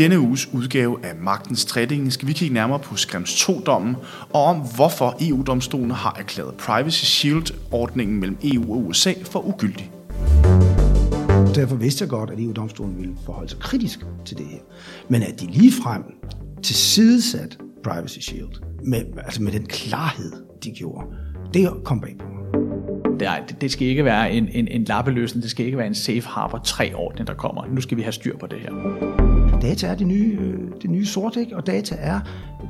denne uges udgave af Magtens Tredeling skal vi kigge nærmere på Skrems 2-dommen og om hvorfor EU-domstolen har erklæret Privacy Shield-ordningen mellem EU og USA for ugyldig. Derfor vidste jeg godt, at EU-domstolen ville forholde sig kritisk til det her. Men at de lige frem tilsidesat Privacy Shield med, altså med den klarhed, de gjorde, det kom bag på mig. Det, det skal ikke være en, en, en lappeløsning, det skal ikke være en safe harbor 3-ordning, der kommer. Nu skal vi have styr på det her. Data er det nye, øh, det nye sort, ikke? og data er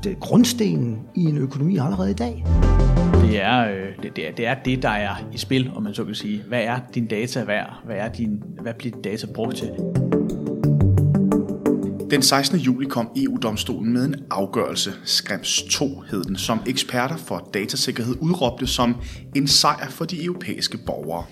det, grundstenen i en økonomi allerede i dag. Det er, øh, det, det, er, det er det, der er i spil, om man så kan sige. Hvad er din data værd? Hvad, er din, hvad bliver din data brugt til? Den 16. juli kom EU-domstolen med en afgørelse, Skrems 2 hed den, som eksperter for datasikkerhed udråbte som en sejr for de europæiske borgere.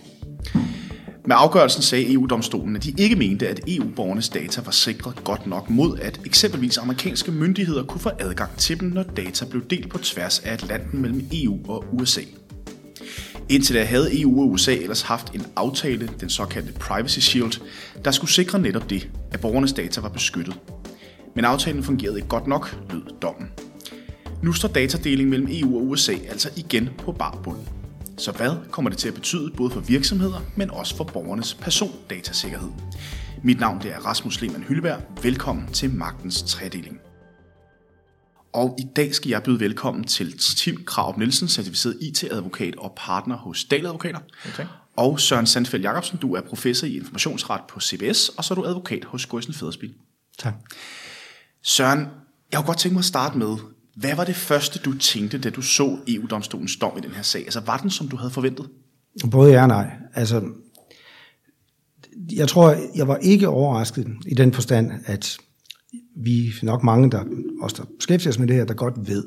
Med afgørelsen sagde EU-domstolen, at de ikke mente, at EU-borgernes data var sikret godt nok mod, at eksempelvis amerikanske myndigheder kunne få adgang til dem, når data blev delt på tværs af Atlanten mellem EU og USA. Indtil da havde EU og USA ellers haft en aftale, den såkaldte Privacy Shield, der skulle sikre netop det, at borgernes data var beskyttet. Men aftalen fungerede ikke godt nok, lød dommen. Nu står datadeling mellem EU og USA altså igen på barbunden. Så hvad kommer det til at betyde både for virksomheder, men også for borgernes persondatasikkerhed? Mit navn det er Rasmus Lehmann Hylleberg. Velkommen til Magtens Tredeling. Og i dag skal jeg byde velkommen til Tim Krav Nielsen, certificeret IT-advokat og partner hos Dahl Advokater. Okay. Og Søren Sandfeldt Jacobsen, du er professor i informationsret på CBS, og så er du advokat hos Gøjsen Federspil. Tak. Søren, jeg kunne godt tænke mig at starte med, hvad var det første, du tænkte, da du så EU-domstolens dom i den her sag? Altså, var den, som du havde forventet? Både ja og nej. Altså, jeg tror, jeg var ikke overrasket i den forstand, at vi nok mange, der også der beskæftiger os med det her, der godt ved,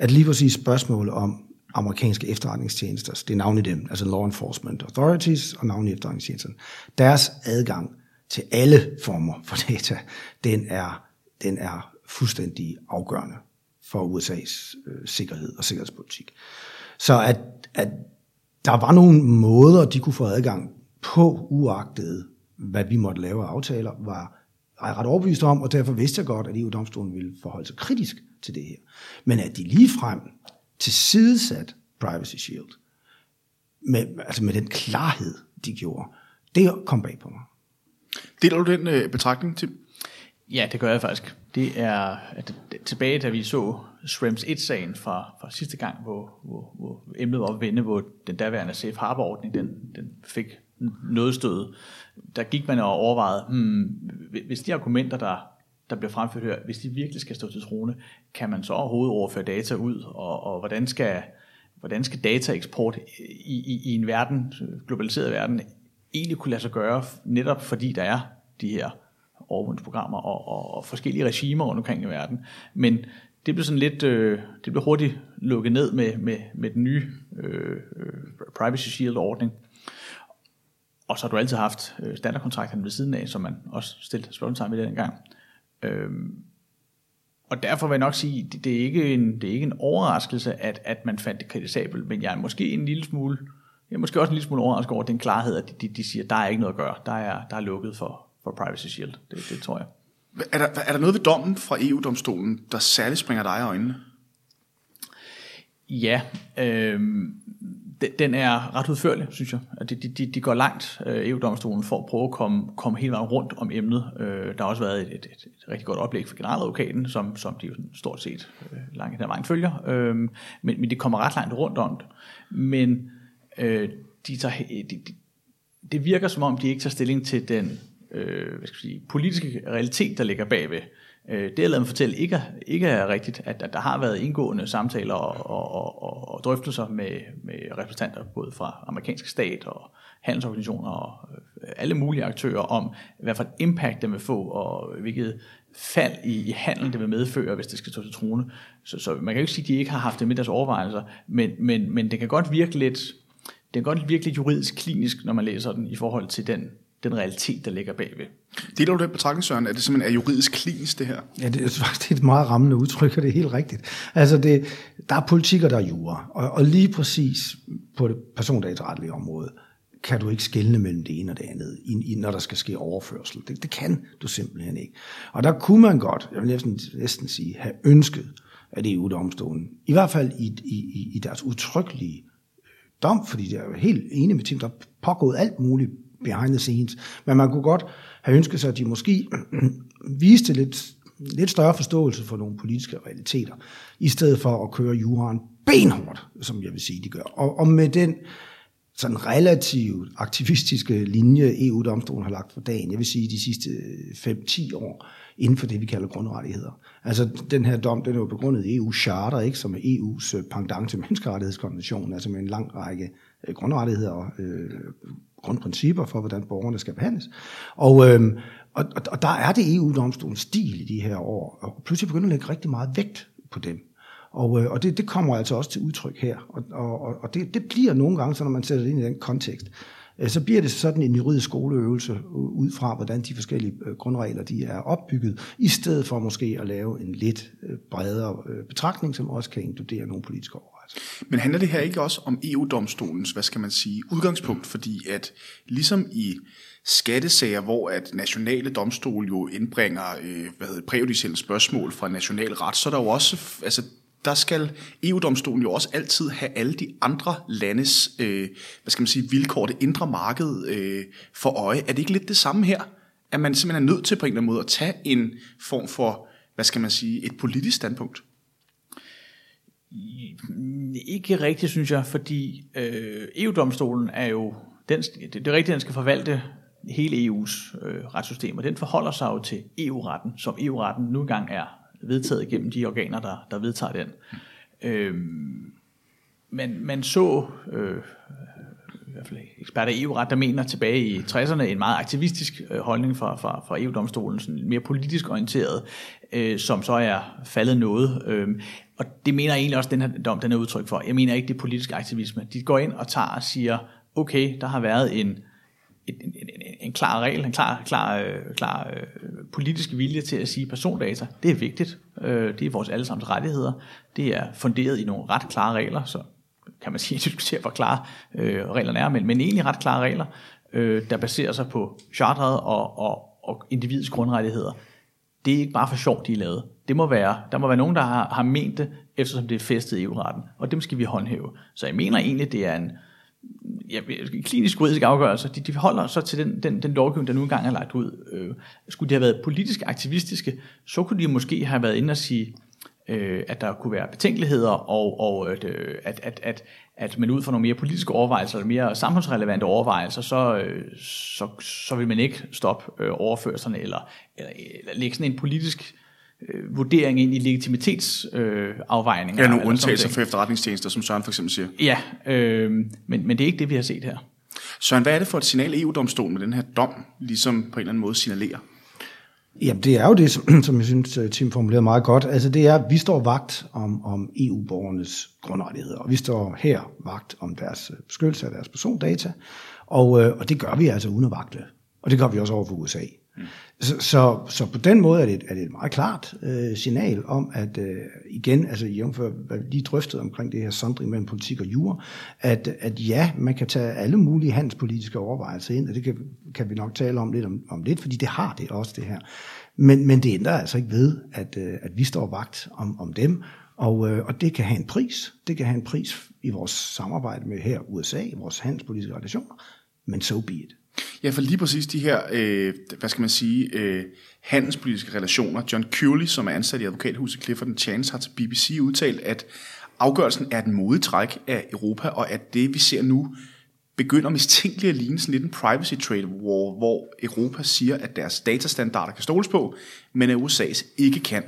at lige præcis spørgsmål om amerikanske efterretningstjenester, det er navnet dem, altså law enforcement authorities og navnet efterretningstjenester, deres adgang til alle former for data, den er, den er fuldstændig afgørende for USA's øh, sikkerhed og sikkerhedspolitik. Så at, at der var nogle måder, de kunne få adgang på, uagtet hvad vi måtte lave af aftaler, var jeg ret overbevist om, og derfor vidste jeg godt, at EU-domstolen ville forholde sig kritisk til det her. Men at de lige frem tilsidesat Privacy Shield, med, altså med den klarhed, de gjorde, det kom bag på mig. Deler du den øh, betragtning, til? Ja, det gør jeg faktisk. Det er at tilbage, da vi så Schrems 1-sagen fra, fra sidste gang, hvor, hvor, hvor emnet var vende, hvor den daværende safe harbor-ordning, den, den fik noget stød. Der gik man og overvejede, hmm, hvis de argumenter, der, der bliver fremført her, hvis de virkelig skal stå til trone, kan man så overhovedet overføre data ud, og, og hvordan skal hvordan skal dataeksport i, i, i en verden, globaliseret verden, egentlig kunne lade sig gøre, netop fordi der er de her overvågningsprogrammer og, og, og forskellige regimer rundt omkring i verden. Men det blev sådan lidt, øh, det blev hurtigt lukket ned med, med, med den nye øh, Privacy Shield-ordning. Og så har du altid haft øh, standardkontrakterne ved siden af, som man også stillede spørgsmålstegn ved dengang. Øhm, og derfor vil jeg nok sige, det, det, er ikke en, det er ikke en overraskelse, at, at man fandt det kritisabelt, men jeg er måske en lille smule, jeg er måske også en lille smule overrasket over den klarhed, at de, de, de siger, der er ikke noget at gøre, der er, der er lukket for, for Privacy Shield. Det, det tror jeg. Er der, er der noget ved dommen fra EU-domstolen, der særligt springer dig i øjnene? Ja, øh, den er ret udførlig, synes jeg. De, de, de går langt, øh, EU-domstolen, for at prøve at komme, komme hele vejen rundt om emnet. Øh, der har også været et, et, et, et rigtig godt oplæg for generaladvokaten, som, som de jo stort set øh, langt den vejen følger. Øh, men, men det kommer ret langt rundt om det. Men øh, de tager, de, de, det virker som om, de ikke tager stilling til den øh, hvad skal jeg sige, politiske realitet, der ligger bagved. Øh, det, har lavet mig fortælle, ikke ikke er rigtigt, at, at der har været indgående samtaler og, og, og, og drøftelser med, med repræsentanter både fra amerikanske stat og handelsorganisationer og øh, alle mulige aktører om, hvad for et impact det vil få, og hvilket fald i, i handel det vil medføre, hvis det skal stå til trone. Så, så man kan jo ikke sige, at de ikke har haft det med deres overvejelser, men, men, men det kan godt virke lidt, det kan godt virke lidt juridisk klinisk, når man læser den i forhold til den den realitet, der ligger bagved. Deler du den betragtning, Søren? Er det simpelthen er juridisk klinisk, det her? Ja, det er faktisk et meget rammende udtryk, og det er helt rigtigt. Altså, det, der er politik, og der er jura. Og, og lige præcis på det persondataretlige område, kan du ikke skelne mellem det ene og det andet, i, i, når der skal ske overførsel. Det, det kan du simpelthen ikke. Og der kunne man godt, jeg vil næsten, næsten sige, have ønsket, at EU-domstolen, i hvert fald i, i, i deres udtrykkelige dom, fordi det er jo helt enige med Tim, der er pågået alt muligt behind the scenes, men man kunne godt have ønsket sig, at de måske viste lidt, lidt større forståelse for nogle politiske realiteter, i stedet for at køre juraen benhårdt, som jeg vil sige, de gør. Og, og med den sådan relativt aktivistiske linje, EU-domstolen har lagt for dagen, jeg vil sige de sidste 5-10 år, inden for det, vi kalder grundrettigheder. Altså, den her dom, den er jo begrundet i EU-charter, ikke, som er EU's pendant til menneskerettighedskonventionen, altså med en lang række øh, grundrettigheder og øh, grundprincipper for, hvordan borgerne skal behandles. Og, øh, og, og der er det EU-domstolens stil i de her år, og pludselig begynder at lægge rigtig meget vægt på dem. Og, øh, og det, det kommer altså også til udtryk her. Og, og, og det, det bliver nogle gange, så når man sætter det ind i den kontekst, øh, så bliver det sådan en juridisk skoleøvelse ud fra, hvordan de forskellige øh, grundregler de er opbygget, i stedet for måske at lave en lidt øh, bredere øh, betragtning, som også kan inkludere nogle politiske overvejelser. Altså. Men handler det her ikke også om EU-domstolens, hvad skal man sige, udgangspunkt? Fordi at ligesom i skattesager, hvor at nationale domstol jo indbringer øh, hvad hedder, præjudicielle spørgsmål fra national ret, så er der jo også, altså der skal EU-domstolen jo også altid have alle de andre landes, øh, hvad skal man sige, vilkår, det indre marked øh, for øje. Er det ikke lidt det samme her? At man simpelthen er nødt til på en eller anden måde at tage en form for, hvad skal man sige, et politisk standpunkt? Ikke rigtigt, synes jeg, fordi øh, EU-domstolen er jo, den, det, det er rigtigt, den skal forvalte hele EU's øh, retssystem, og den forholder sig jo til EU-retten, som EU-retten nu engang er vedtaget gennem de organer, der, der vedtager den. Øh, men man så, øh, øh, i hvert fald eksperter i EU-ret, der mener tilbage i 60'erne en meget aktivistisk øh, holdning fra, fra, fra EU-domstolen, sådan mere politisk orienteret, øh, som så er faldet noget. Øh, og det mener jeg egentlig også, den her dom den er udtryk for. Jeg mener ikke, det er politisk aktivisme. De går ind og tager og siger, okay, der har været en en, en, en, en klar regel, en klar, klar, øh, klar øh, politisk vilje til at sige, persondata, det er vigtigt. Øh, det er vores allesammens rettigheder. Det er funderet i nogle ret klare regler, så kan man sige, diskutere, hvor klare øh, reglerne er, men, men egentlig ret klare regler, øh, der baserer sig på charteret og, og, og individets grundrettigheder. Det er ikke bare for sjovt, de er lavet. Det må være, der må være nogen, der har, har ment det, eftersom det er festet i EU-retten, og dem skal vi håndhæve. Så jeg mener egentlig, det er en, ja, klinisk juridisk afgørelse. de, de holder så til den, den, den lovgivning, der nu engang er lagt ud. Øh, skulle de have været politisk aktivistiske, så kunne de måske have været inde og sige, øh, at der kunne være betænkeligheder, og, og at, øh, at, at, at, at man ud fra nogle mere politiske overvejelser, eller mere samfundsrelevante overvejelser, så, øh, så, så vil man ikke stoppe øh, overførslerne, eller, eller, eller lægge sådan en polisk øh, vurdering ind i legitimitetsafvejninger. Øh, ja, nogle undtagelser for efterretningstjenester, som Søren for eksempel siger. Ja, øh, men, men det er ikke det, vi har set her. Søren, hvad er det for et signal, EU-domstolen med den her dom ligesom på en eller anden måde signalerer? Jamen, det er jo det, som, som jeg synes, øh, Tim formulerede meget godt. Altså, det er, at vi står vagt om, om EU-borgernes grundrettigheder, og vi står her vagt om deres øh, beskyttelse af deres persondata, og, øh, og det gør vi altså uden at vagte. Og det gør vi også over for USA. Så, så, så på den måde er det, er det et meget klart øh, signal om, at øh, igen, altså jævnfør hvad vi lige drøftede omkring det her sondring mellem politik og jura, at, at ja, man kan tage alle mulige handelspolitiske overvejelser ind, og det kan, kan vi nok tale om lidt om, om lidt, fordi det har det også det her. Men, men det ændrer altså ikke ved, at, øh, at vi står vagt om, om dem, og, øh, og det kan have en pris. Det kan have en pris i vores samarbejde med her USA, i vores handelspolitiske relationer, men so be it. Ja, for lige præcis de her, øh, hvad skal man sige, øh, handelspolitiske relationer. John Curley, som er ansat i advokathuset Clifford Chance, har til BBC udtalt, at afgørelsen er et modetræk af Europa, og at det, vi ser nu, begynder mistænkeligt at ligne sådan lidt en privacy trade war, hvor Europa siger, at deres datastandarder kan stoles på, men at USA's ikke kan.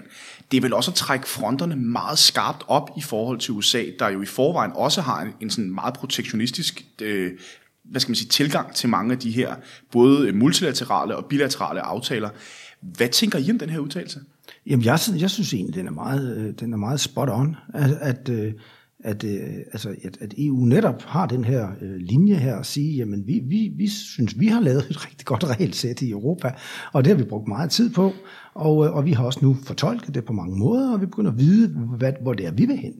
Det vil også at trække fronterne meget skarpt op i forhold til USA, der jo i forvejen også har en, en sådan meget protektionistisk øh, hvad skal man sige, tilgang til mange af de her både multilaterale og bilaterale aftaler. Hvad tænker I om den her udtalelse? Jamen, jeg, jeg synes egentlig, den er meget, øh, den er meget spot on, at, øh, at, at, altså, at, at EU netop har den her linje her at sige, jamen vi, vi, vi synes, vi har lavet et rigtig godt regelsæt i Europa, og det har vi brugt meget tid på, og, og vi har også nu fortolket det på mange måder, og vi begynder at vide, hvad, hvor det er, vi vil hen.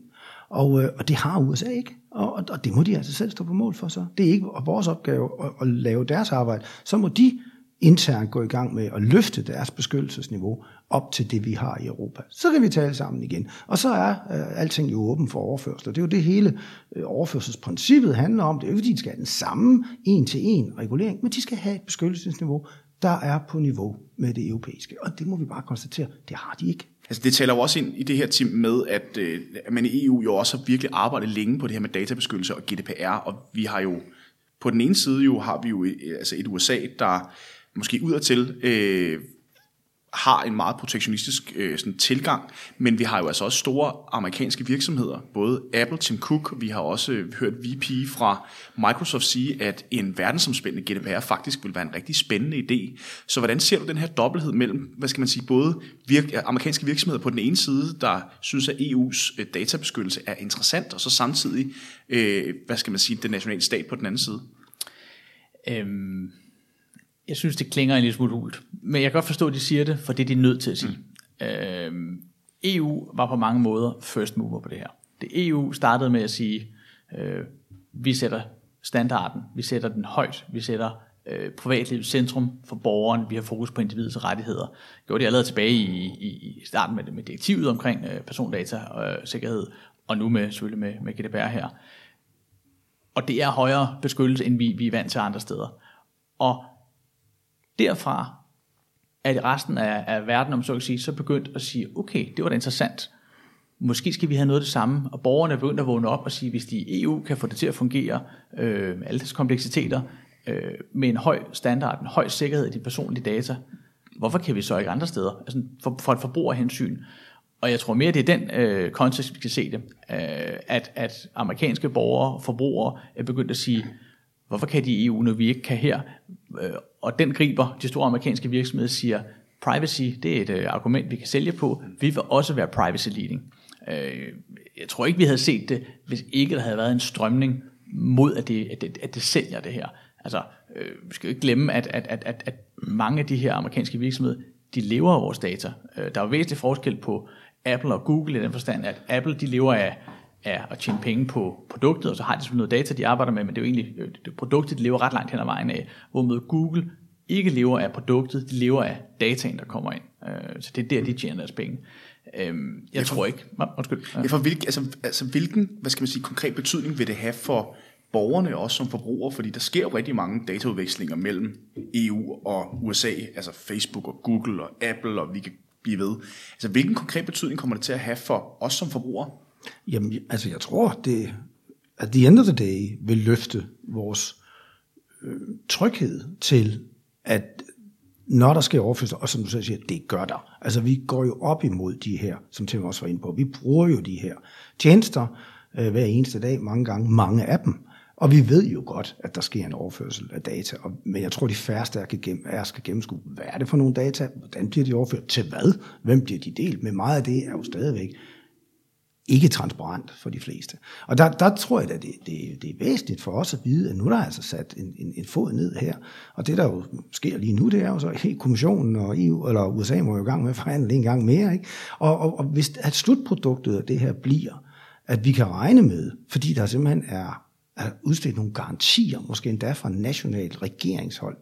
Og, øh, og det har USA ikke, og, og, og det må de altså selv stå på mål for så. Det er ikke vores opgave at, at lave deres arbejde. Så må de internt gå i gang med at løfte deres beskyttelsesniveau op til det, vi har i Europa. Så kan vi tale sammen igen. Og så er øh, alting jo åben for overførsler. Det er jo det hele øh, overførselsprincippet handler om. Det er jo ikke, fordi de skal have den samme en-til-en regulering, men de skal have et beskyttelsesniveau, der er på niveau med det europæiske. Og det må vi bare konstatere, det har de ikke. Altså det taler jo også ind i det her team med, at, øh, at man i EU jo også har virkelig arbejdet længe på det her med databeskyttelse og GDPR, og vi har jo på den ene side jo har vi jo øh, altså et USA, der måske udadtil øh, har en meget protektionistisk øh, sådan, tilgang, men vi har jo altså også store amerikanske virksomheder, både Apple, Tim Cook, vi har også øh, hørt VP fra Microsoft sige, at en verdensomspændende GDPR faktisk vil være en rigtig spændende idé. Så hvordan ser du den her dobbelthed mellem, hvad skal man sige, både virk- amerikanske virksomheder på den ene side, der synes, at EU's øh, databeskyttelse er interessant, og så samtidig, øh, hvad skal man sige, den nationale stat på den anden side? Øhm jeg synes, det klinger en lille smule hult. Men jeg kan godt forstå, at de siger det, for det er de nødt til at sige. Mm. Øhm, EU var på mange måder first mover på det her. Det EU startede med at sige, øh, vi sætter standarden, vi sætter den højt, vi sætter øh, privatlivet centrum for borgeren, vi har fokus på individets rettigheder. Det gjorde de allerede tilbage i, i, i starten med, med direktivet omkring øh, persondata og øh, sikkerhed, og nu med, selvfølgelig med, med GDPR her. Og det er højere beskyttelse, end vi, vi er vant til andre steder. Og derfra er resten af, af verden, om så kan sige, så begyndt at sige, okay, det var da interessant. Måske skal vi have noget af det samme, og borgerne er begyndt at vågne op og sige, hvis de i EU kan få det til at fungere, øh, alle deres kompleksiteter, øh, med en høj standard, en høj sikkerhed i de personlige data, hvorfor kan vi så ikke andre steder? Altså for, for et forbrugerhensyn. Og jeg tror mere, det er den øh, kontekst, vi skal se det, øh, at, at amerikanske borgere og forbrugere er begyndt at sige, hvorfor kan de i EU, når vi ikke kan her? Øh, og den griber de store amerikanske virksomheder siger, privacy, det er et øh, argument, vi kan sælge på. Vi vil også være privacy leading. Øh, jeg tror ikke, vi havde set det, hvis ikke der havde været en strømning mod, at det, at det, at det sælger det her. Altså, øh, vi skal jo ikke glemme, at, at, at, at, at mange af de her amerikanske virksomheder, de lever af vores data. Øh, der er jo væsentlig forskel på Apple og Google i den forstand, at Apple de lever af er at tjene penge på produktet, og så har de selvfølgelig noget data, de arbejder med, men det er jo egentlig øh, det produktet, de lever ret langt hen ad vejen af, hvorimod Google ikke lever af produktet, de lever af dataen, der kommer ind. Øh, så det er der, de tjener deres penge. Øhm, jeg for, tror ikke... Undskyld. Ja, for hvilken, altså, altså, hvilken, hvad skal man sige, konkret betydning vil det have for borgerne også som forbrugere, fordi der sker jo rigtig mange dataudvekslinger mellem EU og USA, altså Facebook og Google og Apple, og vi kan blive ved. Altså, hvilken konkret betydning kommer det til at have for os som forbrugere? Jamen, altså jeg tror, det at the end of the day vil løfte vores øh, tryghed til, at når der sker overførsel, og som du selv siger, det gør der. Altså vi går jo op imod de her, som Tim også var inde på. Vi bruger jo de her tjenester øh, hver eneste dag, mange gange, mange af dem. Og vi ved jo godt, at der sker en overførsel af data, og, men jeg tror, de færreste af kan gennem, skal gennemskue, hvad er det for nogle data, hvordan bliver de overført, til hvad, hvem bliver de delt, men meget af det er jo stadigvæk ikke transparent for de fleste. Og der, der tror jeg, at det, det, det er væsentligt for os at vide, at nu der er altså sat en, en, en fod ned her. Og det, der jo sker lige nu, det er jo så, at kommissionen og EU, eller USA må jo i gang med at forhandle en gang mere. Ikke? Og, og, og hvis at slutproduktet af det her bliver, at vi kan regne med, fordi der simpelthen er, er udstedt nogle garantier, måske endda fra nationalt regeringshold,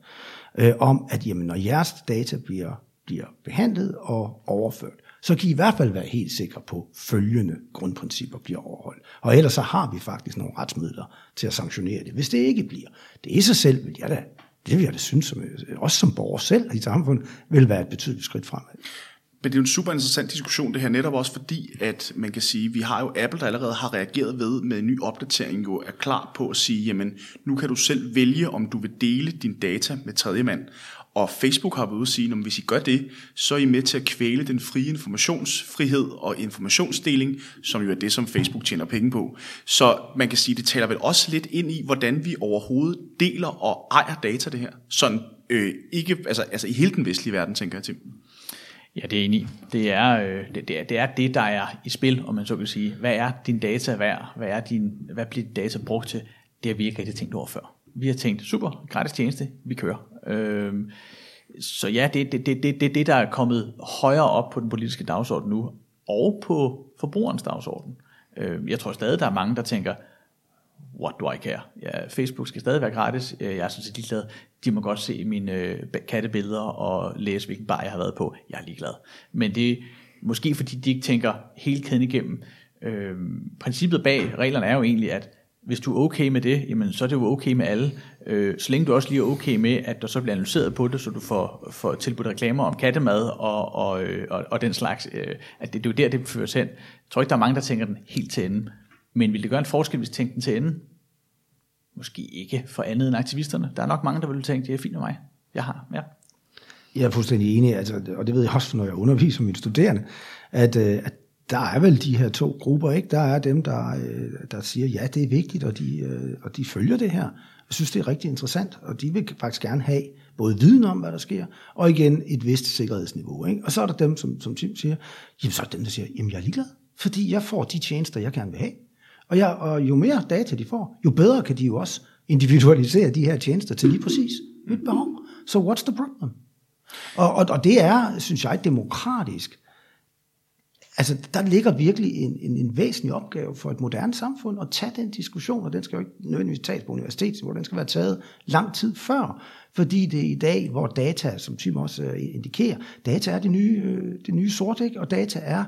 øh, om, at jamen, når jeres data bliver, bliver behandlet og overført, så kan I i hvert fald være helt sikre på, at følgende grundprincipper bliver overholdt. Og ellers så har vi faktisk nogle retsmidler til at sanktionere det, hvis det ikke bliver. Det i sig selv vil jeg da, det vil jeg da synes, som, øh, også som borger selv i samfundet, vil være et betydeligt skridt fremad. Men det er jo en super interessant diskussion det her, netop også fordi, at man kan sige, vi har jo Apple, der allerede har reageret ved med en ny opdatering, jo er klar på at sige, jamen nu kan du selv vælge, om du vil dele din data med tredjemand. Og Facebook har været ude at sige, at hvis I gør det, så er I med til at kvæle den frie informationsfrihed og informationsdeling, som jo er det, som Facebook tjener penge på. Så man kan sige, det taler vel også lidt ind i, hvordan vi overhovedet deler og ejer data det her. Sådan øh, ikke, altså, altså i hele den vestlige verden, tænker jeg til. Ja, det er enig. Det er, øh, det, det, er, det er det, der er i spil, om man så kan sige. Hvad er din data værd? Hvad, er din, hvad bliver din data brugt til? Det har vi ikke rigtig tænkt over før. Vi har tænkt, super, gratis tjeneste, vi kører. Øh, så ja, det er det, det, det, det, det, der er kommet højere op på den politiske dagsorden nu, og på forbrugerens dagsorden. Øh, jeg tror stadig, der er mange, der tænker, what do I care? Ja, Facebook skal stadig være gratis. Øh, jeg er sådan set ligeglad. De må godt se mine øh, kattebilleder og læse, hvilken bar jeg har været på. Jeg er ligeglad. Men det er måske fordi, de ikke tænker hele kæden igennem. Øh, princippet bag reglerne er jo egentlig, at hvis du er okay med det, jamen, så er det jo okay med alle. Øh, så længe du også lige er okay med, at der så bliver analyseret på det, så du får, får tilbudt reklamer om kattemad og, og, øh, og, og den slags. Øh, at det, det er jo der, det føres hen. Jeg tror ikke, der er mange, der tænker den helt til ende. Men vil det gøre en forskel, hvis tænkte tænker den til ende? Måske ikke for andet end aktivisterne. Der er nok mange, der vil tænke, det er fint med mig. Jeg har, ja. Jeg er fuldstændig enig, altså, og det ved jeg også, når jeg underviser mine studerende, at, øh, at der er vel de her to grupper, ikke? Der er dem, der, øh, der siger, ja, det er vigtigt, og de, øh, og de følger det her. Jeg synes, det er rigtig interessant, og de vil faktisk gerne have både viden om, hvad der sker, og igen et vist sikkerhedsniveau. Ikke? Og så er der dem, som, som Tim siger, jamen så er der dem, der siger, jamen jeg er ligeglad, fordi jeg får de tjenester, jeg gerne vil have. Og, jeg, og jo mere data de får, jo bedre kan de jo også individualisere de her tjenester til lige præcis mit behov. Så so what's the problem? Og, og, og det er, synes jeg, demokratisk. Altså, der ligger virkelig en, en, en væsentlig opgave for et moderne samfund at tage den diskussion, og den skal jo ikke nødvendigvis tages på universitetet, hvor den skal være taget lang tid før, fordi det er i dag, hvor data, som Tim også øh, indikerer, data er det nye, øh, det nye sort, ikke? og data er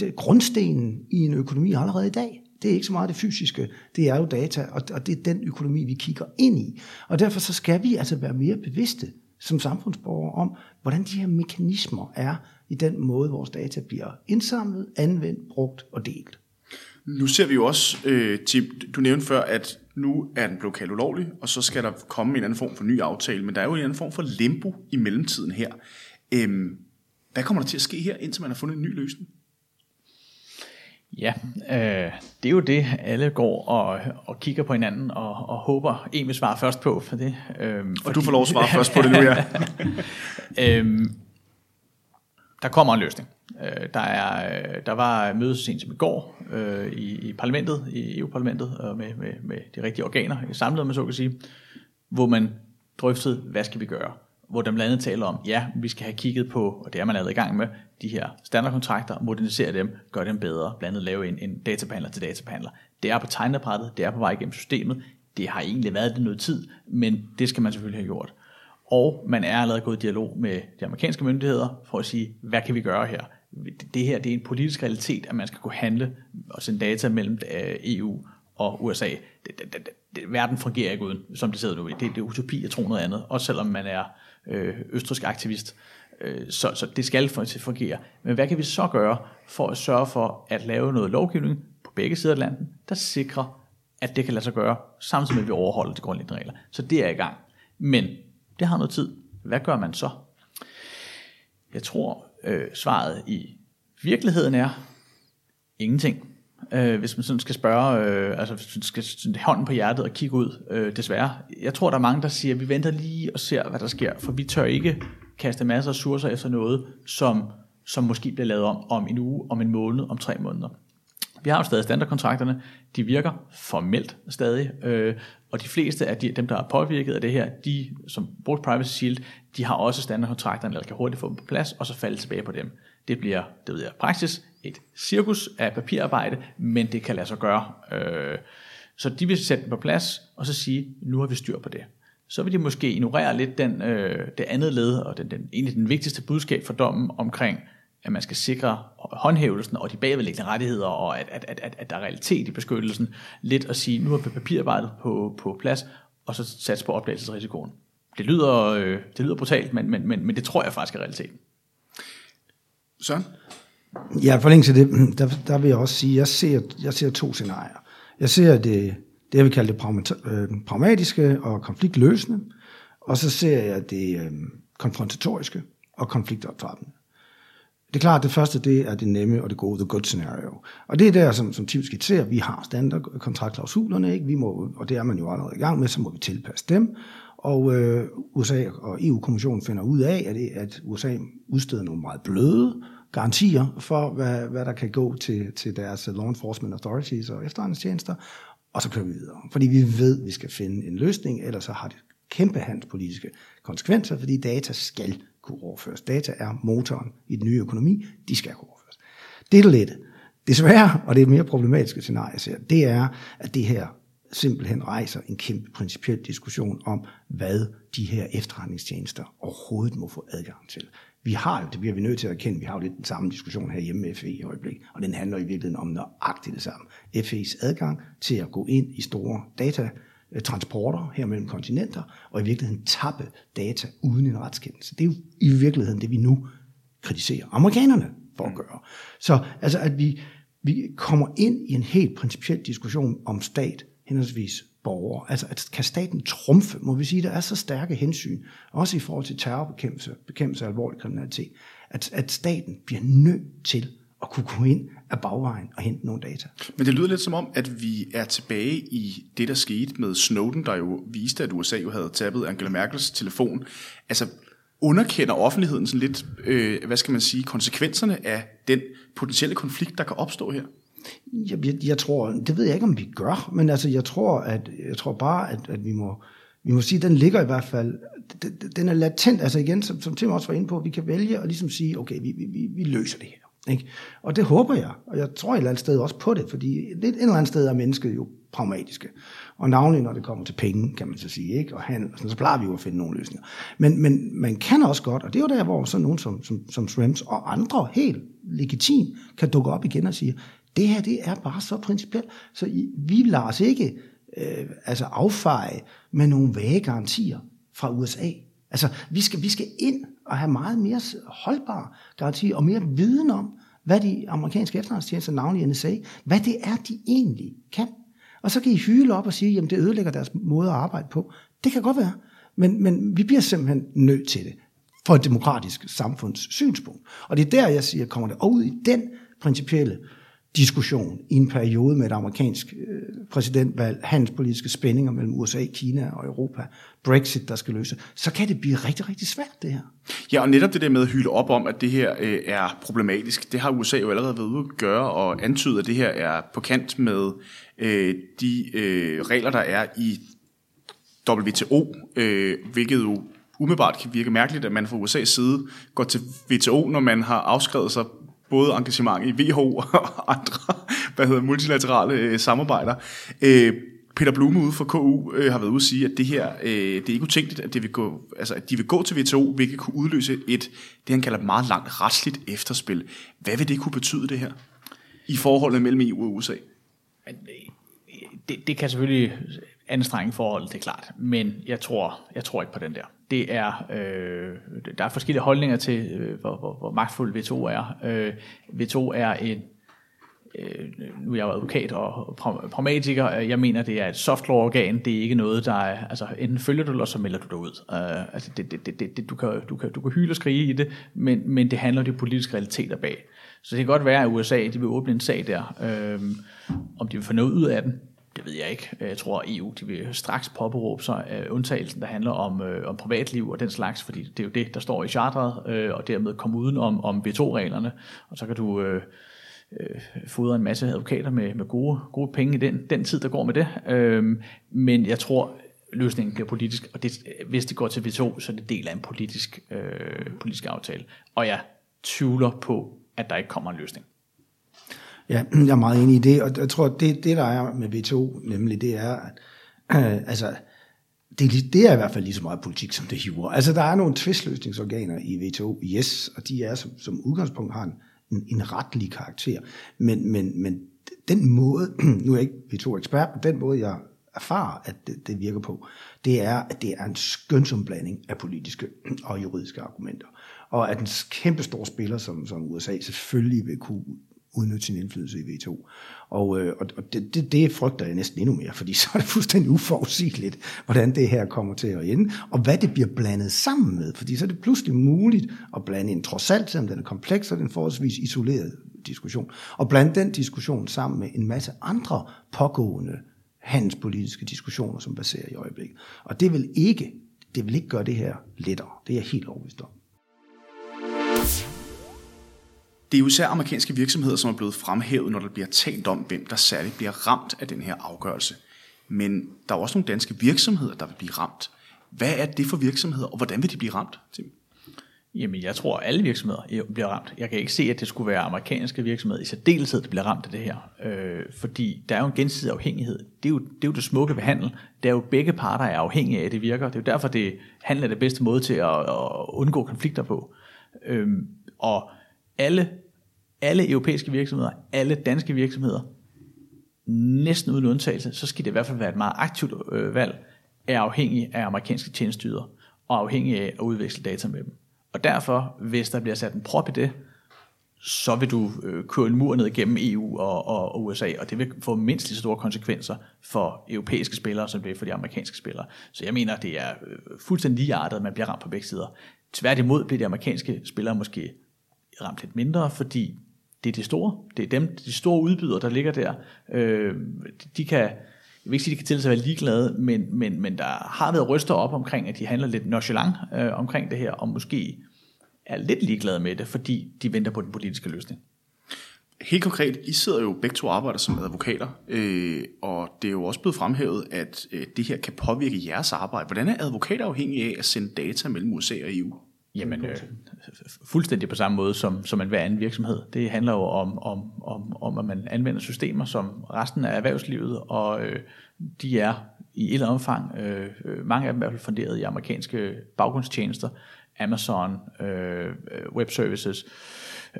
det, grundstenen i en økonomi allerede i dag. Det er ikke så meget det fysiske, det er jo data, og, og det er den økonomi, vi kigger ind i. Og derfor så skal vi altså være mere bevidste som samfundsborgere om, hvordan de her mekanismer er i den måde, vores data bliver indsamlet, anvendt, brugt og delt. Nu ser vi jo også, øh, Tim, du nævnte før, at nu er den blevet kaldt ulovlig, og så skal der komme en anden form for ny aftale, men der er jo en anden form for limbo i mellemtiden her. Øhm, hvad kommer der til at ske her, indtil man har fundet en ny løsning? Ja, øh, det er jo det, alle går og, og kigger på hinanden og, og håber, en vil svare først på for det. Øh, og du får lov at svare først på det nu, ja. øh, der kommer en løsning. Øh, der, er, øh, der var møde sent som i går øh, i, i parlamentet, i EU-parlamentet, øh, med, med, med de rigtige organer, samlet, man så kan sige, hvor man drøftede, hvad skal vi gøre? Hvor de blandt andet taler om, ja, vi skal have kigget på, og det er man allerede i gang med, de her standardkontrakter, modernisere dem, gøre dem bedre, blandt andet lave en, en databehandler til databehandler. Det er på tegnebrættet, det er på vej igennem systemet, det har egentlig været det noget tid, men det skal man selvfølgelig have gjort og man er allerede gået i dialog med de amerikanske myndigheder for at sige, hvad kan vi gøre her? Det her det er en politisk realitet, at man skal kunne handle og sende data mellem øh, EU og USA. Det, det, det, det, verden fungerer ikke uden, som det sidder nu. Det, det er utopi at tro noget andet, også selvom man er øh, østrisk aktivist. Øh, så, så det skal fungere. Men hvad kan vi så gøre for at sørge for at lave noget lovgivning på begge sider af landet, der sikrer, at det kan lade sig gøre, samtidig med at vi overholder de grundlæggende regler. Så det er i gang. Men det har noget tid. Hvad gør man så? Jeg tror, øh, svaret i virkeligheden er ingenting. Øh, hvis man sådan skal spørge, øh, altså hvis man skal sådan, hånden på hjertet og kigge ud, øh, desværre. Jeg tror, der er mange, der siger, at vi venter lige og ser, hvad der sker, for vi tør ikke kaste masser af ressourcer efter noget, som, som måske bliver lavet om om en uge, om en måned, om tre måneder. Vi har jo stadig standardkontrakterne, de virker formelt stadig, øh, og de fleste af de, dem, der er påvirket af det her, de som brugte Privacy Shield, de har også standardkontrakterne, eller kan hurtigt få dem på plads, og så falde tilbage på dem. Det bliver, det ved jeg, praksis, et cirkus af papirarbejde, men det kan lade sig gøre. Øh, så de vil sætte dem på plads, og så sige, nu har vi styr på det. Så vil de måske ignorere lidt den, øh, det andet led, og den, den, egentlig den vigtigste budskab for dommen omkring, at man skal sikre håndhævelsen og de bagvedliggende rettigheder, og at, at, at, at der er realitet i beskyttelsen, lidt at sige, nu har vi papirarbejdet på, på plads, og så sats på opdagelsesrisikoen. Det lyder, øh, det lyder brutalt, men, men, men, men det tror jeg faktisk er realiteten. Så? Ja, for længe til det, der, der vil jeg også sige, jeg ser, jeg ser to scenarier. Jeg ser det, det jeg vil kalde det øh, pragmatiske og konfliktløsende, og så ser jeg det øh, konfrontatoriske og konfliktoptrappende. Det er klart, at det første det er det nemme og det gode, the good scenario. Og det er der, som, som Tim skitserer, vi har standardkontraktklausulerne, ikke? Vi må, og det er man jo allerede i gang med, så må vi tilpasse dem. Og øh, USA og EU-kommissionen finder ud af, at, det, at USA udsteder nogle meget bløde garantier for, hvad, hvad der kan gå til, til deres øh, law enforcement authorities og efterretningstjenester, og så kører vi videre. Fordi vi ved, at vi skal finde en løsning, ellers så har det kæmpe handelspolitiske konsekvenser, fordi data skal kunne overføres. Data er motoren i den nye økonomi, de skal kunne overføres. Det er det desværre, og det er et mere problematiske scenarie, ser, det er, at det her simpelthen rejser en kæmpe principiel diskussion om, hvad de her efterretningstjenester overhovedet må få adgang til. Vi har jo, det bliver vi nødt til at erkende, vi har jo lidt den samme diskussion her hjemme med FE i øjeblikket, og den handler i virkeligheden om nøjagtigt det samme. FE's adgang til at gå ind i store data datatransporter her mellem kontinenter, og i virkeligheden tappe data uden en retskendelse. Det er jo i virkeligheden det, vi nu kritiserer amerikanerne for at gøre. Så altså, at vi, vi kommer ind i en helt principiel diskussion om stat, henholdsvis borgere. Altså, at kan staten trumfe, må vi sige, der er så stærke hensyn, også i forhold til terrorbekæmpelse, bekæmpelse af alvorlig kriminalitet, at, at staten bliver nødt til at kunne gå ind af bagvejen og hente nogle data. Men det lyder lidt som om, at vi er tilbage i det, der skete med Snowden, der jo viste, at USA jo havde tappet Angela Merkels telefon. Altså, underkender offentligheden sådan lidt, øh, hvad skal man sige, konsekvenserne af den potentielle konflikt, der kan opstå her? Jeg, jeg, jeg tror, det ved jeg ikke, om vi gør, men altså, jeg tror, at, jeg tror bare, at, at vi må, vi må sige, at den ligger i hvert fald, den er latent, altså igen, som, som Tim også var inde på, vi kan vælge at ligesom sige, okay, vi, vi, vi løser det her. Ikke? Og det håber jeg, og jeg tror et eller andet sted også på det, fordi et, et eller andet sted er mennesket jo pragmatiske. Og navnlig når det kommer til penge, kan man så sige, ikke? og handel, så plejer vi jo at finde nogle løsninger. Men, men man kan også godt, og det er jo der, hvor sådan nogen som, som, som Shrems og andre helt legitim kan dukke op igen og sige, det her, det er bare så principielt, så vi lader os ikke øh, altså affeje med nogle vage garantier fra USA. Altså, vi skal, vi skal ind og have meget mere holdbar garanti og mere viden om, hvad de amerikanske efterretningstjenester, navnlig NSA, hvad det er, de egentlig kan. Og så kan I hyle op og sige, jamen det ødelægger deres måde at arbejde på. Det kan godt være, men, men vi bliver simpelthen nødt til det for et demokratisk samfunds synspunkt. Og det er der, jeg siger, kommer det ud i den principielle diskussion i en periode med et amerikansk øh, præsidentvalg, handelspolitiske spændinger mellem USA, Kina og Europa, Brexit, der skal løse, så kan det blive rigtig, rigtig svært, det her. Ja, og netop det der med at hylde op om, at det her øh, er problematisk, det har USA jo allerede været ude at gøre og antyde, at det her er på kant med øh, de øh, regler, der er i WTO, øh, hvilket jo umiddelbart kan virke mærkeligt, at man fra USA's side går til WTO, når man har afskrevet sig både engagement i WHO og andre hvad hedder, multilaterale øh, samarbejder. Øh, Peter Blume ude fra KU øh, har været ude at sige, at det her øh, det er ikke utænkeligt, at, det vil gå, altså, at de vil gå til WTO, hvilket kunne udløse et, det han kalder meget langt retsligt efterspil. Hvad vil det kunne betyde det her i forholdet mellem EU og USA? Øh, det, det kan selvfølgelig anstrenge forholdet, det er klart, men jeg tror, jeg tror ikke på den der det er, øh, der er forskellige holdninger til, øh, hvor, hvor, hvor magtfuld V2 er. Øh, V2 er en, øh, nu er jeg jo advokat og pragmatiker, øh, jeg mener, det er et soft law organ, det er ikke noget, der er, altså enten følger du, eller så melder du dig ud. Øh, altså det, det, det, det, du, kan, du, kan, du kan hyle og skrige i det, men, men det handler om de politiske realiteter bag. Så det kan godt være, at USA de vil åbne en sag der. Øh, om de vil få noget ud af den, det ved jeg ikke. Jeg tror, at EU de vil straks påberåbe sig uh, undtagelsen, der handler om, uh, om privatliv og den slags, fordi det er jo det, der står i charteret, uh, og dermed komme uden om, om V2-reglerne, og så kan du øh, øh, fodre en masse advokater med, med gode, gode penge i den, den tid, der går med det. Øh, men jeg tror, løsningen bliver politisk, og det, hvis det går til V2, så er det del af en politisk, øh, politisk aftale. Og jeg tvivler på, at der ikke kommer en løsning. Ja, jeg er meget enig i det, og jeg tror, det, det der er med VTO, nemlig det er, øh, altså, det, det er i hvert fald lige så meget politik, som det hiver. Altså, der er nogle tvistløsningsorganer i WTO, yes, og de er som, som udgangspunkt har en, en, en retlig karakter. Men, men, men den måde, nu er jeg ikke WTO-ekspert, men den måde, jeg erfarer, at det, det virker på, det er, at det er en skønsom blanding af politiske og juridiske argumenter. Og at en kæmpe stor spiller som, som USA selvfølgelig vil kunne udnytte sin indflydelse i V2. Og, øh, og det, det, det frygter jeg næsten endnu mere, fordi så er det fuldstændig uforudsigeligt, hvordan det her kommer til at ende, og hvad det bliver blandet sammen med, fordi så er det pludselig muligt at blande en trods alt, selvom den er kompleks, og den forholdsvis isoleret diskussion, og blande den diskussion sammen med en masse andre pågående handelspolitiske diskussioner, som baserer i øjeblikket. Og det vil ikke, det vil ikke gøre det her lettere. Det er jeg helt overbevist om. Det er især amerikanske virksomheder, som er blevet fremhævet, når der bliver talt om, hvem der særligt bliver ramt af den her afgørelse. Men der er også nogle danske virksomheder, der vil blive ramt. Hvad er det for virksomheder, og hvordan vil de blive ramt, Tim? Jamen, jeg tror, at alle virksomheder øh, bliver ramt. Jeg kan ikke se, at det skulle være amerikanske virksomheder i særdeleshed, der bliver ramt af det her. Øh, fordi der er jo en gensidig afhængighed. Det er, jo, det er jo det smukke ved handel. Det er jo begge parter er afhængige af, at det virker. Det er jo derfor, det handel er det bedste måde til at, at undgå konflikter på. Øh, og alle, alle europæiske virksomheder, alle danske virksomheder, næsten uden undtagelse, så skal det i hvert fald være et meget aktivt øh, valg, er afhængig af amerikanske tjenesteyder, og afhængig af at udveksle data med dem. Og derfor, hvis der bliver sat en prop i det, så vil du øh, køre en mur ned igennem EU og, og, og USA, og det vil få mindst lige så store konsekvenser for europæiske spillere, som det er for de amerikanske spillere. Så jeg mener, det er øh, fuldstændig ligeartet, at man bliver ramt på begge sider. Tværtimod bliver de amerikanske spillere måske ramt lidt mindre, fordi det er de store. Det er dem, de store udbydere, der ligger der. Øh, de kan, jeg vil ikke sige, at de kan til sig at være ligeglade, men, men, men der har været ryster op omkring, at de handler lidt nonchalant øh, omkring det her, og måske er lidt ligeglade med det, fordi de venter på den politiske løsning. Helt konkret, I sidder jo begge to arbejder som advokater, øh, og det er jo også blevet fremhævet, at øh, det her kan påvirke jeres arbejde. Hvordan er advokater afhængige af at sende data mellem USA og EU? Jamen, øh, fuldstændig på samme måde som, som en hver anden virksomhed. Det handler jo om, om, om, om, at man anvender systemer som resten af erhvervslivet, og øh, de er i et eller andet omfang, øh, mange af dem er i hvert fald funderet i amerikanske baggrundstjenester, Amazon, øh, Web Services,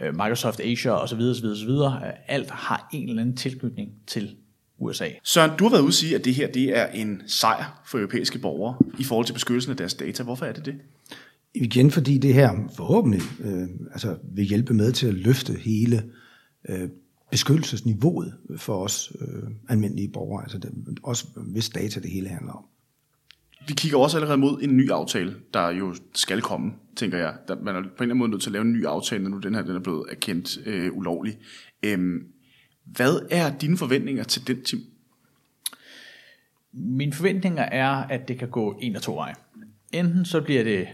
øh, Microsoft Azure osv. osv., osv. Alt har en eller anden tilknytning til USA. Søren, du har været ude at sige, at det her det er en sejr for europæiske borgere i forhold til beskyttelsen af deres data. Hvorfor er det det? Igen fordi det her forhåbentlig øh, altså vil hjælpe med til at løfte hele øh, beskyttelsesniveauet for os øh, almindelige borgere, altså det, også hvis data det hele handler om. Vi kigger også allerede mod en ny aftale, der jo skal komme, tænker jeg. Der, man er på en eller anden måde nødt til at lave en ny aftale, når nu den her den er blevet erkendt øh, ulovlig. Øhm, hvad er dine forventninger til den, Tim? Mine forventninger er, at det kan gå en af to veje. Enten så bliver det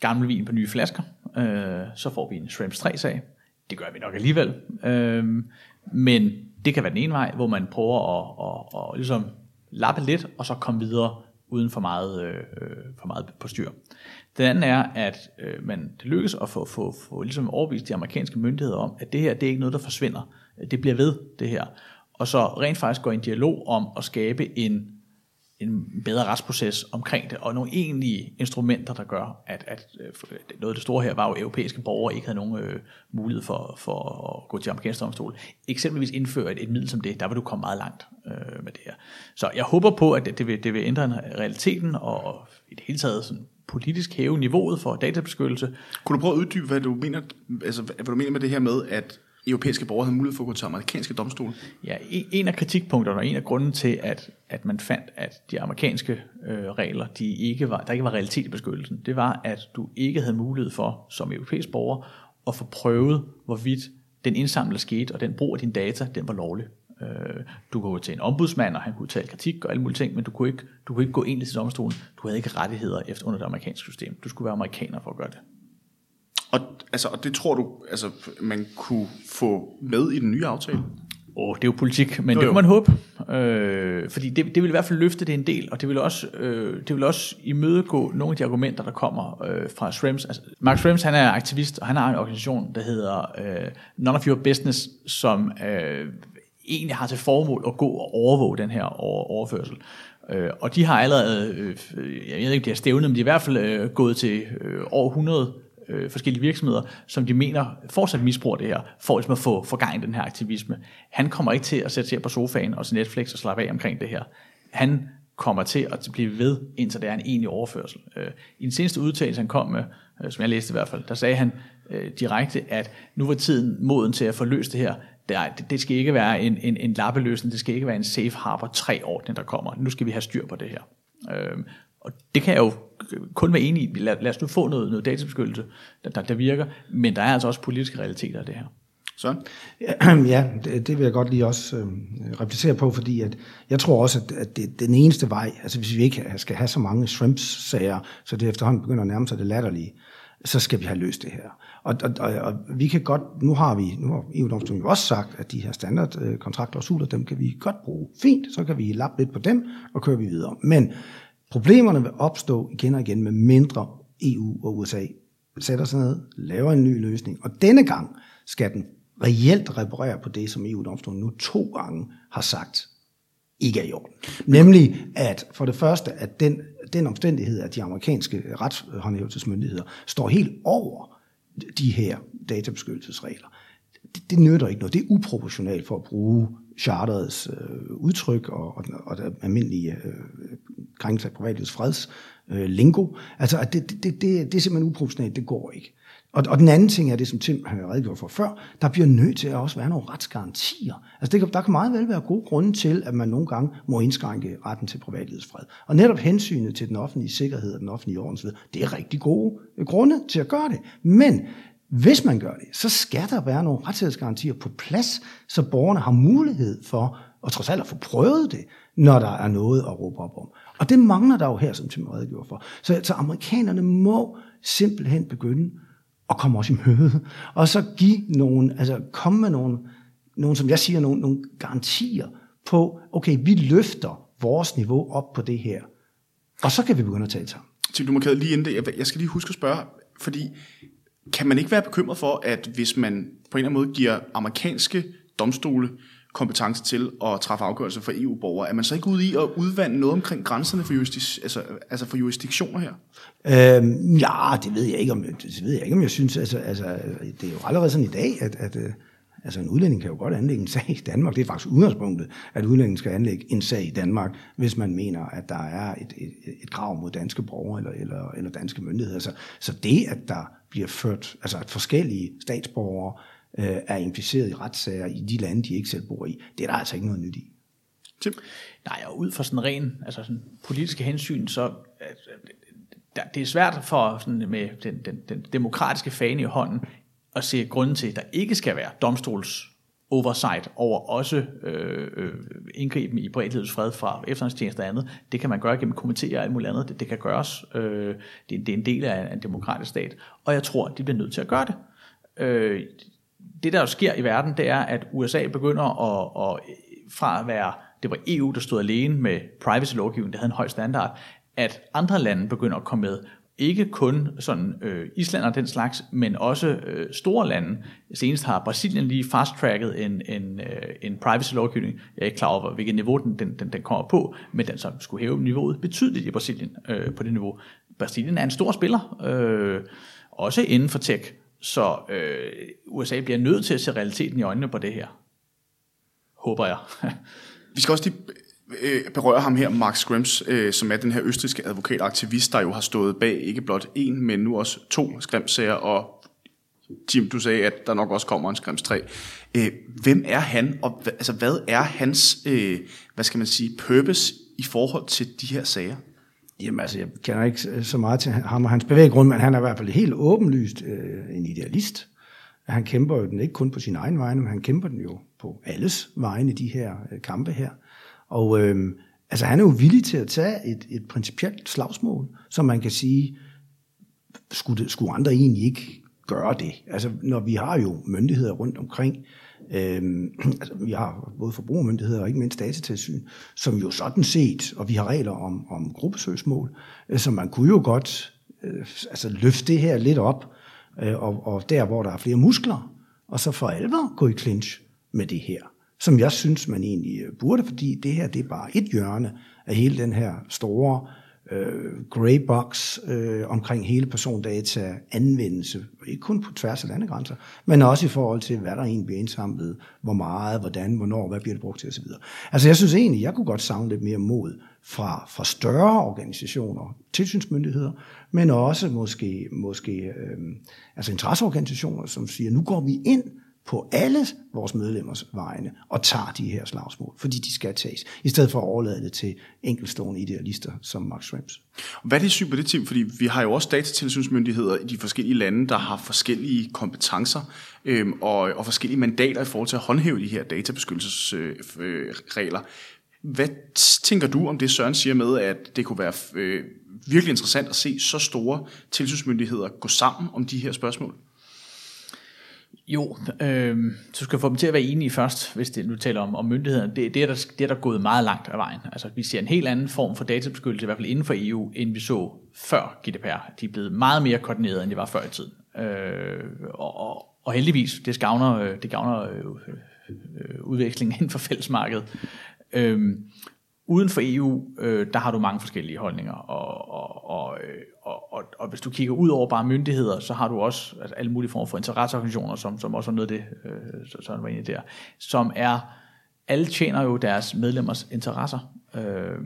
gammel vin på nye flasker, øh, så får vi en Shrimps 3-sag. Det gør vi nok alligevel. Øh, men det kan være den ene vej, hvor man prøver at, at, at ligesom lappe lidt, og så komme videre uden for meget, øh, øh for meget på styr. Den anden er, at øh, man, det lykkes at få, få, få ligesom overbevist de amerikanske myndigheder om, at det her det er ikke noget, der forsvinder. Det bliver ved, det her. Og så rent faktisk går i en dialog om at skabe en en bedre retsproces omkring det, og nogle egentlige instrumenter, der gør, at, øh, at noget af det store her var jo, at europæiske borgere ikke havde nogen øh, mulighed for, for at gå til amerikansk domstol. Eksempelvis indføre et, et middel som det, der vil du komme meget langt øh, med det her. Så jeg håber på, at det, det, vil, det vil ændre realiteten, og i det hele taget sådan politisk hæve niveauet for databeskyttelse. Kunne du prøve at uddybe, hvad du mener, altså, hvad du mener med det her med, at europæiske borgere havde mulighed for at gå til amerikanske domstole? Ja, e, en af kritikpunkterne og en af grunden til, at, at man fandt, at de amerikanske øh, regler, de ikke var, der ikke var realitet i beskyttelsen, det var, at du ikke havde mulighed for, som europæisk borger, at få prøvet, hvorvidt den indsamling, der skete, og den brug af dine data, den var lovlig. Øh, du kunne gå til en ombudsmand, og han kunne tage kritik og alle mulige ting, men du kunne ikke, du kunne ikke gå ind til domstolen. Du havde ikke rettigheder efter under det amerikanske system. Du skulle være amerikaner for at gøre det. Og, altså, og det tror du, altså, man kunne få med i den nye aftale? Åh, oh, det er jo politik, men jo, jo. det kunne man håbe. Øh, fordi det, det vil i hvert fald løfte det en del, og det vil også, øh, det vil også imødegå nogle af de argumenter, der kommer øh, fra Schrems. Altså, Mark Schrems, han er aktivist, og han har en organisation, der hedder øh, None of Your Business, som øh, egentlig har til formål at gå og overvåge den her overførsel. Øh, og de har allerede, øh, jeg ved ikke, de har stævnet, men de er i hvert fald øh, gået til øh, over 100 øh, forskellige virksomheder, som de mener fortsat misbruger det her, for ligesom at få, få gang i den her aktivisme. Han kommer ikke til at sætte sig på sofaen og se Netflix og slappe af omkring det her. Han kommer til at blive ved, indtil det er en egentlig overførsel. Øh, I den seneste udtalelse, han kom med, øh, som jeg læste i hvert fald, der sagde han øh, direkte, at nu var tiden moden til at få løst det her. Det, det skal ikke være en, en, en lappeløsning, det skal ikke være en safe harbor 3-ordning, der kommer. Nu skal vi have styr på det her. Øh, og det kan jeg jo kun være enig i. Lad, lad os nu få noget, noget databeskyttelse, der, der, der virker, men der er altså også politiske realiteter af det her. Så? Ja, det, det vil jeg godt lige også øh, replicere på, fordi at jeg tror også, at, at det, den eneste vej, altså hvis vi ikke skal have så mange shrimps-sager, så det efterhånden begynder at nærme sig det latterlige, så skal vi have løst det her. Og, og, og, og vi kan godt, nu har vi, nu har EU-domstolen jo også sagt, at de her standardkontraktklausuler, dem kan vi godt bruge fint, så kan vi lappe lidt på dem, og køre vi videre. Men Problemerne vil opstå igen og igen med mindre EU og USA sætter sig ned, laver en ny løsning, og denne gang skal den reelt reparere på det, som EU-domstolen nu to gange har sagt ikke er i orden. Nemlig, at for det første, at den, den omstændighed, at de amerikanske retshåndhævelsesmyndigheder står helt over de her databeskyttelsesregler, det, det nytter ikke noget. Det er uproportionalt for at bruge charterets øh, udtryk og, og, og det almindelige øh, krænkelse af privatlivets freds øh, lingo. Altså, at det, det, det, det er simpelthen uproportionalt, det går ikke. Og, og den anden ting er det, som Tim har redegjort for før, der bliver nødt til at også være nogle retsgarantier. Altså det kan, der kan meget vel være gode grunde til, at man nogle gange må indskrænke retten til privatlivets fred. Og netop hensynet til den offentlige sikkerhed og den offentlige ordensved, det er rigtig gode øh, grunde til at gøre det. Men hvis man gør det, så skal der være nogle retssikkerhedsgarantier på plads, så borgerne har mulighed for at trods alt at få prøvet det, når der er noget at råbe op om. Og det mangler der jo her, som Tim redegjorde for. Så, så amerikanerne må simpelthen begynde at komme os i møde, og så give nogle, altså komme med nogle, nogle som jeg siger, nogle, nogle garantier på, okay, vi løfter vores niveau op på det her, og så kan vi begynde at tale sammen. Tim, du må lige inden det, jeg skal lige huske at spørge, fordi kan man ikke være bekymret for, at hvis man på en eller anden måde giver amerikanske domstole kompetence til at træffe afgørelser for EU-borgere, er man så ikke ude i at udvande noget omkring grænserne for, juristis, altså, altså for jurisdiktioner her? Øhm, ja, det ved jeg ikke, om, det ved jeg ikke, om jeg synes. Altså, altså, det er jo allerede sådan i dag, at, at øh, altså en udlænding kan jo godt anlægge en sag i Danmark. Det er faktisk udgangspunktet, at udlændingen skal anlægge en sag i Danmark, hvis man mener, at der er et, et, et krav mod danske borgere eller, eller, eller danske myndigheder. Så, så det, at der bliver ført, altså at forskellige statsborgere øh, er impliceret i retssager i de lande, de ikke selv bor i, det er der altså ikke noget nyt i. Tim? Nej, og ud fra sådan ren altså sådan politiske hensyn, så det er svært for sådan med den, den, den demokratiske fane i hånden at se grunden til, at der ikke skal være domstols oversight over også øh, øh, indgriben i privatlivets fred fra efterretningstjenester og andet. Det kan man gøre gennem kommentere og alt muligt andet. Det, det kan gøres. Øh, det, det er en del af en demokratisk stat. Og jeg tror, de bliver nødt til at gøre det. Øh, det, der jo sker i verden, det er, at USA begynder at, at fra at være, det var EU, der stod alene med privacy-lovgivning, der havde en høj standard, at andre lande begynder at komme med. Ikke kun sådan øh, Island og den slags, men også øh, store lande. Senest har Brasilien lige fast-tracket en, en, øh, en privacy-lovgivning. Jeg er ikke klar over, hvilket niveau den, den, den, den kommer på, men den så skulle hæve niveauet betydeligt i Brasilien øh, på det niveau. Brasilien er en stor spiller, øh, også inden for tech. Så øh, USA bliver nødt til at se realiteten i øjnene på det her. Håber jeg. Vi skal også lige øh, berører ham her, Mark Scrims, øh, som er den her østriske advokataktivist, der jo har stået bag ikke blot en, men nu også to skrimsager, og Jim, du sagde, at der nok også kommer en skrims 3. Øh, hvem er han, og altså, hvad er hans, øh, hvad skal man sige, purpose i forhold til de her sager? Jamen altså, jeg kender ikke øh, så meget til ham og hans bevæggrund, men han er i hvert fald helt åbenlyst øh, en idealist. Han kæmper jo den ikke kun på sin egen vegne, men han kæmper den jo på alles vegne, de her øh, kampe her. Og øh, altså, han er jo villig til at tage et, et principielt slagsmål, som man kan sige, skulle, skulle andre egentlig ikke gøre det? Altså, når vi har jo myndigheder rundt omkring, Øhm, altså, vi har både forbrugermyndigheder og ikke mindst datatilsyn, som jo sådan set, og vi har regler om, om gruppesøgsmål, øh, så man kunne jo godt øh, altså løfte det her lidt op, øh, og, og der, hvor der er flere muskler, og så for alvor gå i clinch med det her, som jeg synes, man egentlig øh, burde, fordi det her, det er bare et hjørne af hele den her store øh, grey box øh, omkring hele persondata anvendelse, ikke kun på tværs af landegrænser, men også i forhold til, hvad der egentlig bliver indsamlet, hvor meget, hvordan, hvornår, hvad bliver det brugt til osv. Altså jeg synes egentlig, jeg kunne godt savne lidt mere mod fra, fra større organisationer, tilsynsmyndigheder, men også måske, måske øh, altså interesseorganisationer, som siger, nu går vi ind på alle vores medlemmers vegne og tager de her slagsmål, fordi de skal tages, i stedet for at overlade det til enkelstående idealister som Max Schrems. Hvad er det syn på det, Tim? Fordi vi har jo også datatilsynsmyndigheder i de forskellige lande, der har forskellige kompetencer øhm, og, og forskellige mandater i forhold til at håndhæve de her databeskyttelsesregler. Øh, Hvad tænker du om det, Søren siger med, at det kunne være øh, virkelig interessant at se så store tilsynsmyndigheder gå sammen om de her spørgsmål? Jo, øh, så skal få dem til at være enige først, hvis det nu taler om, om myndighederne. Det, det, er der, det er der gået meget langt af vejen. Altså, vi ser en helt anden form for databeskyttelse, i hvert fald inden for EU, end vi så før GDPR. De er blevet meget mere koordineret, end de var før i tiden. Øh, og, og, og heldigvis, det gavner, øh, det gavner øh, øh, øh udvekslingen inden for fællesmarkedet. Øh, uden for EU, øh, der har du mange forskellige holdninger, og, og, og, øh, og, og, og hvis du kigger ud over bare myndigheder, så har du også altså, alle mulige former for interesseorganisationer, som, som også er noget af det, øh, sådan var inde der, som er, alle tjener jo deres medlemmers interesser. Øh,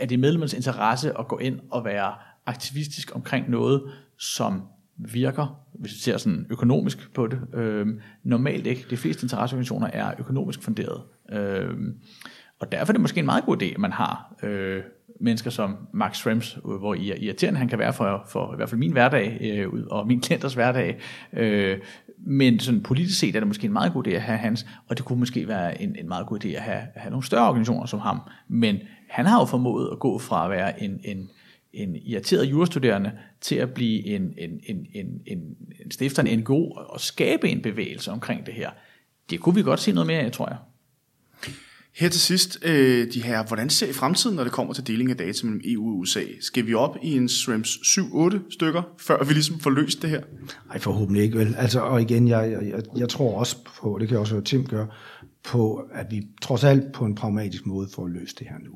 er det medlemmers interesse at gå ind og være aktivistisk omkring noget, som virker, hvis vi ser sådan økonomisk på det. Øh, normalt ikke. De fleste interesseorganisationer er økonomisk funderet. Øh, og derfor er det måske en meget god idé, at man har øh, mennesker som Max Schrems, øh, hvor irriterende han kan være for, for i hvert fald min hverdag øh, og min klienters hverdag. Øh, men sådan politisk set er det måske en meget god idé at have hans, og det kunne måske være en, en meget god idé at have, have nogle større organisationer som ham. Men han har jo formået at gå fra at være en, en, en irriteret jurastuderende til at blive en, en, en, en, en, en stifter en NGO og skabe en bevægelse omkring det her. Det kunne vi godt se noget mere af, tror jeg. Her til sidst, øh, de her, hvordan ser I fremtiden, når det kommer til deling af data mellem EU og USA? Skal vi op i en SRAMS 7-8 stykker, før vi ligesom får løst det her? Nej, forhåbentlig ikke vel. Altså, og igen, jeg, jeg, jeg tror også på, det kan også høre Tim gøre, på, at vi trods alt på en pragmatisk måde får løst det her nu.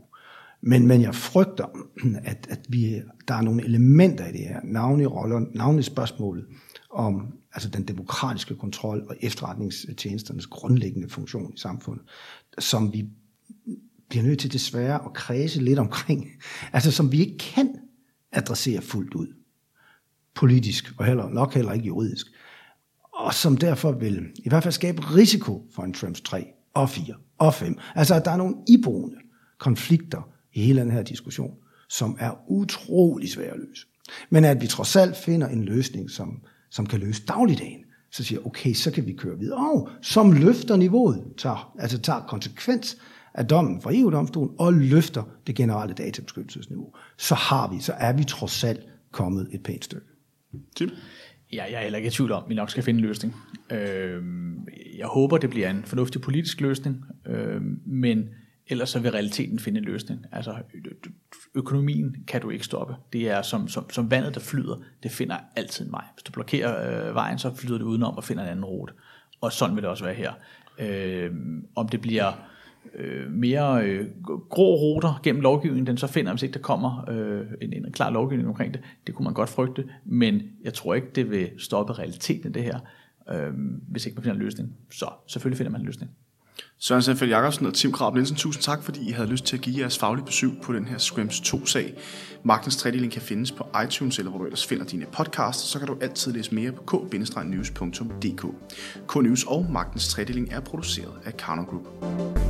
Men, men jeg frygter, at, at vi, der er nogle elementer i det her, navnlig roller, navnlig spørgsmålet om altså den demokratiske kontrol og efterretningstjenesternes grundlæggende funktion i samfundet, som vi bliver nødt til desværre at kredse lidt omkring, altså som vi ikke kan adressere fuldt ud, politisk og heller, nok heller ikke juridisk, og som derfor vil i hvert fald skabe risiko for en Trumps 3 og 4 og 5. Altså at der er nogle iboende konflikter i hele den her diskussion, som er utrolig svære at løse. Men at vi trods alt finder en løsning, som, som kan løse dagligdagen, så siger okay, så kan vi køre videre. Og som løfter niveauet, tager, altså tager konsekvens af dommen fra EU-domstolen og løfter det generelle databeskyttelsesniveau, så har vi, så er vi trods alt kommet et pænt stykke. Tim? Ja, jeg er heller ikke i tvivl om, at vi nok skal finde en løsning. Øh, jeg håber, det bliver en fornuftig politisk løsning, øh, men ellers så vil realiteten finde en løsning. Altså økonomien kan du ikke stoppe. Det er som, som, som vandet, der flyder, det finder altid en vej. Hvis du blokerer øh, vejen, så flyder det udenom og finder en anden rute. Og sådan vil det også være her. Øh, om det bliver øh, mere øh, grå ruter gennem lovgivningen, den så finder, hvis ikke der kommer øh, en, en klar lovgivning omkring det, det kunne man godt frygte, men jeg tror ikke, det vil stoppe realiteten af det her, øh, hvis ikke man finder en løsning. Så selvfølgelig finder man en løsning. Søren Sandfeldt Jakobsen og Tim Krab Nielsen, tusind tak, fordi I havde lyst til at give jeres faglige besøg på den her Scrims 2-sag. Magtens tredeling kan findes på iTunes, eller hvor du ellers finder dine podcasts, så kan du altid læse mere på k-news.dk. K-News og Magtens tredeling er produceret af Karno Group.